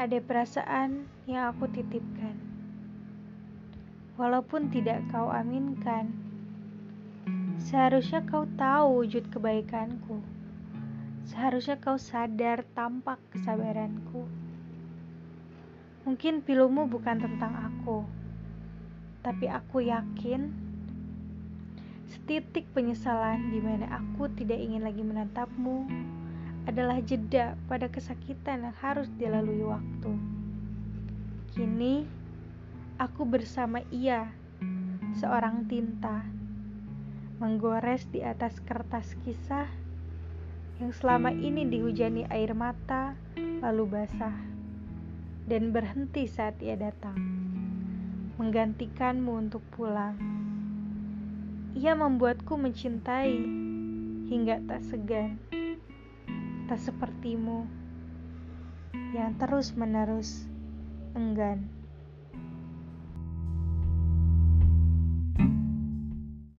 Ada perasaan yang aku titipkan, walaupun tidak kau aminkan. Seharusnya kau tahu wujud kebaikanku. Seharusnya kau sadar tampak kesabaranku. Mungkin pilumu bukan tentang aku, tapi aku yakin setitik penyesalan di mana aku tidak ingin lagi menatapmu adalah jeda pada kesakitan yang harus dilalui waktu. Kini, aku bersama ia, seorang tinta, menggores di atas kertas kisah yang selama ini dihujani air mata, lalu basah, dan berhenti saat ia datang, menggantikanmu untuk pulang. Ia membuatku mencintai hingga tak segan tak sepertimu yang terus-menerus enggan.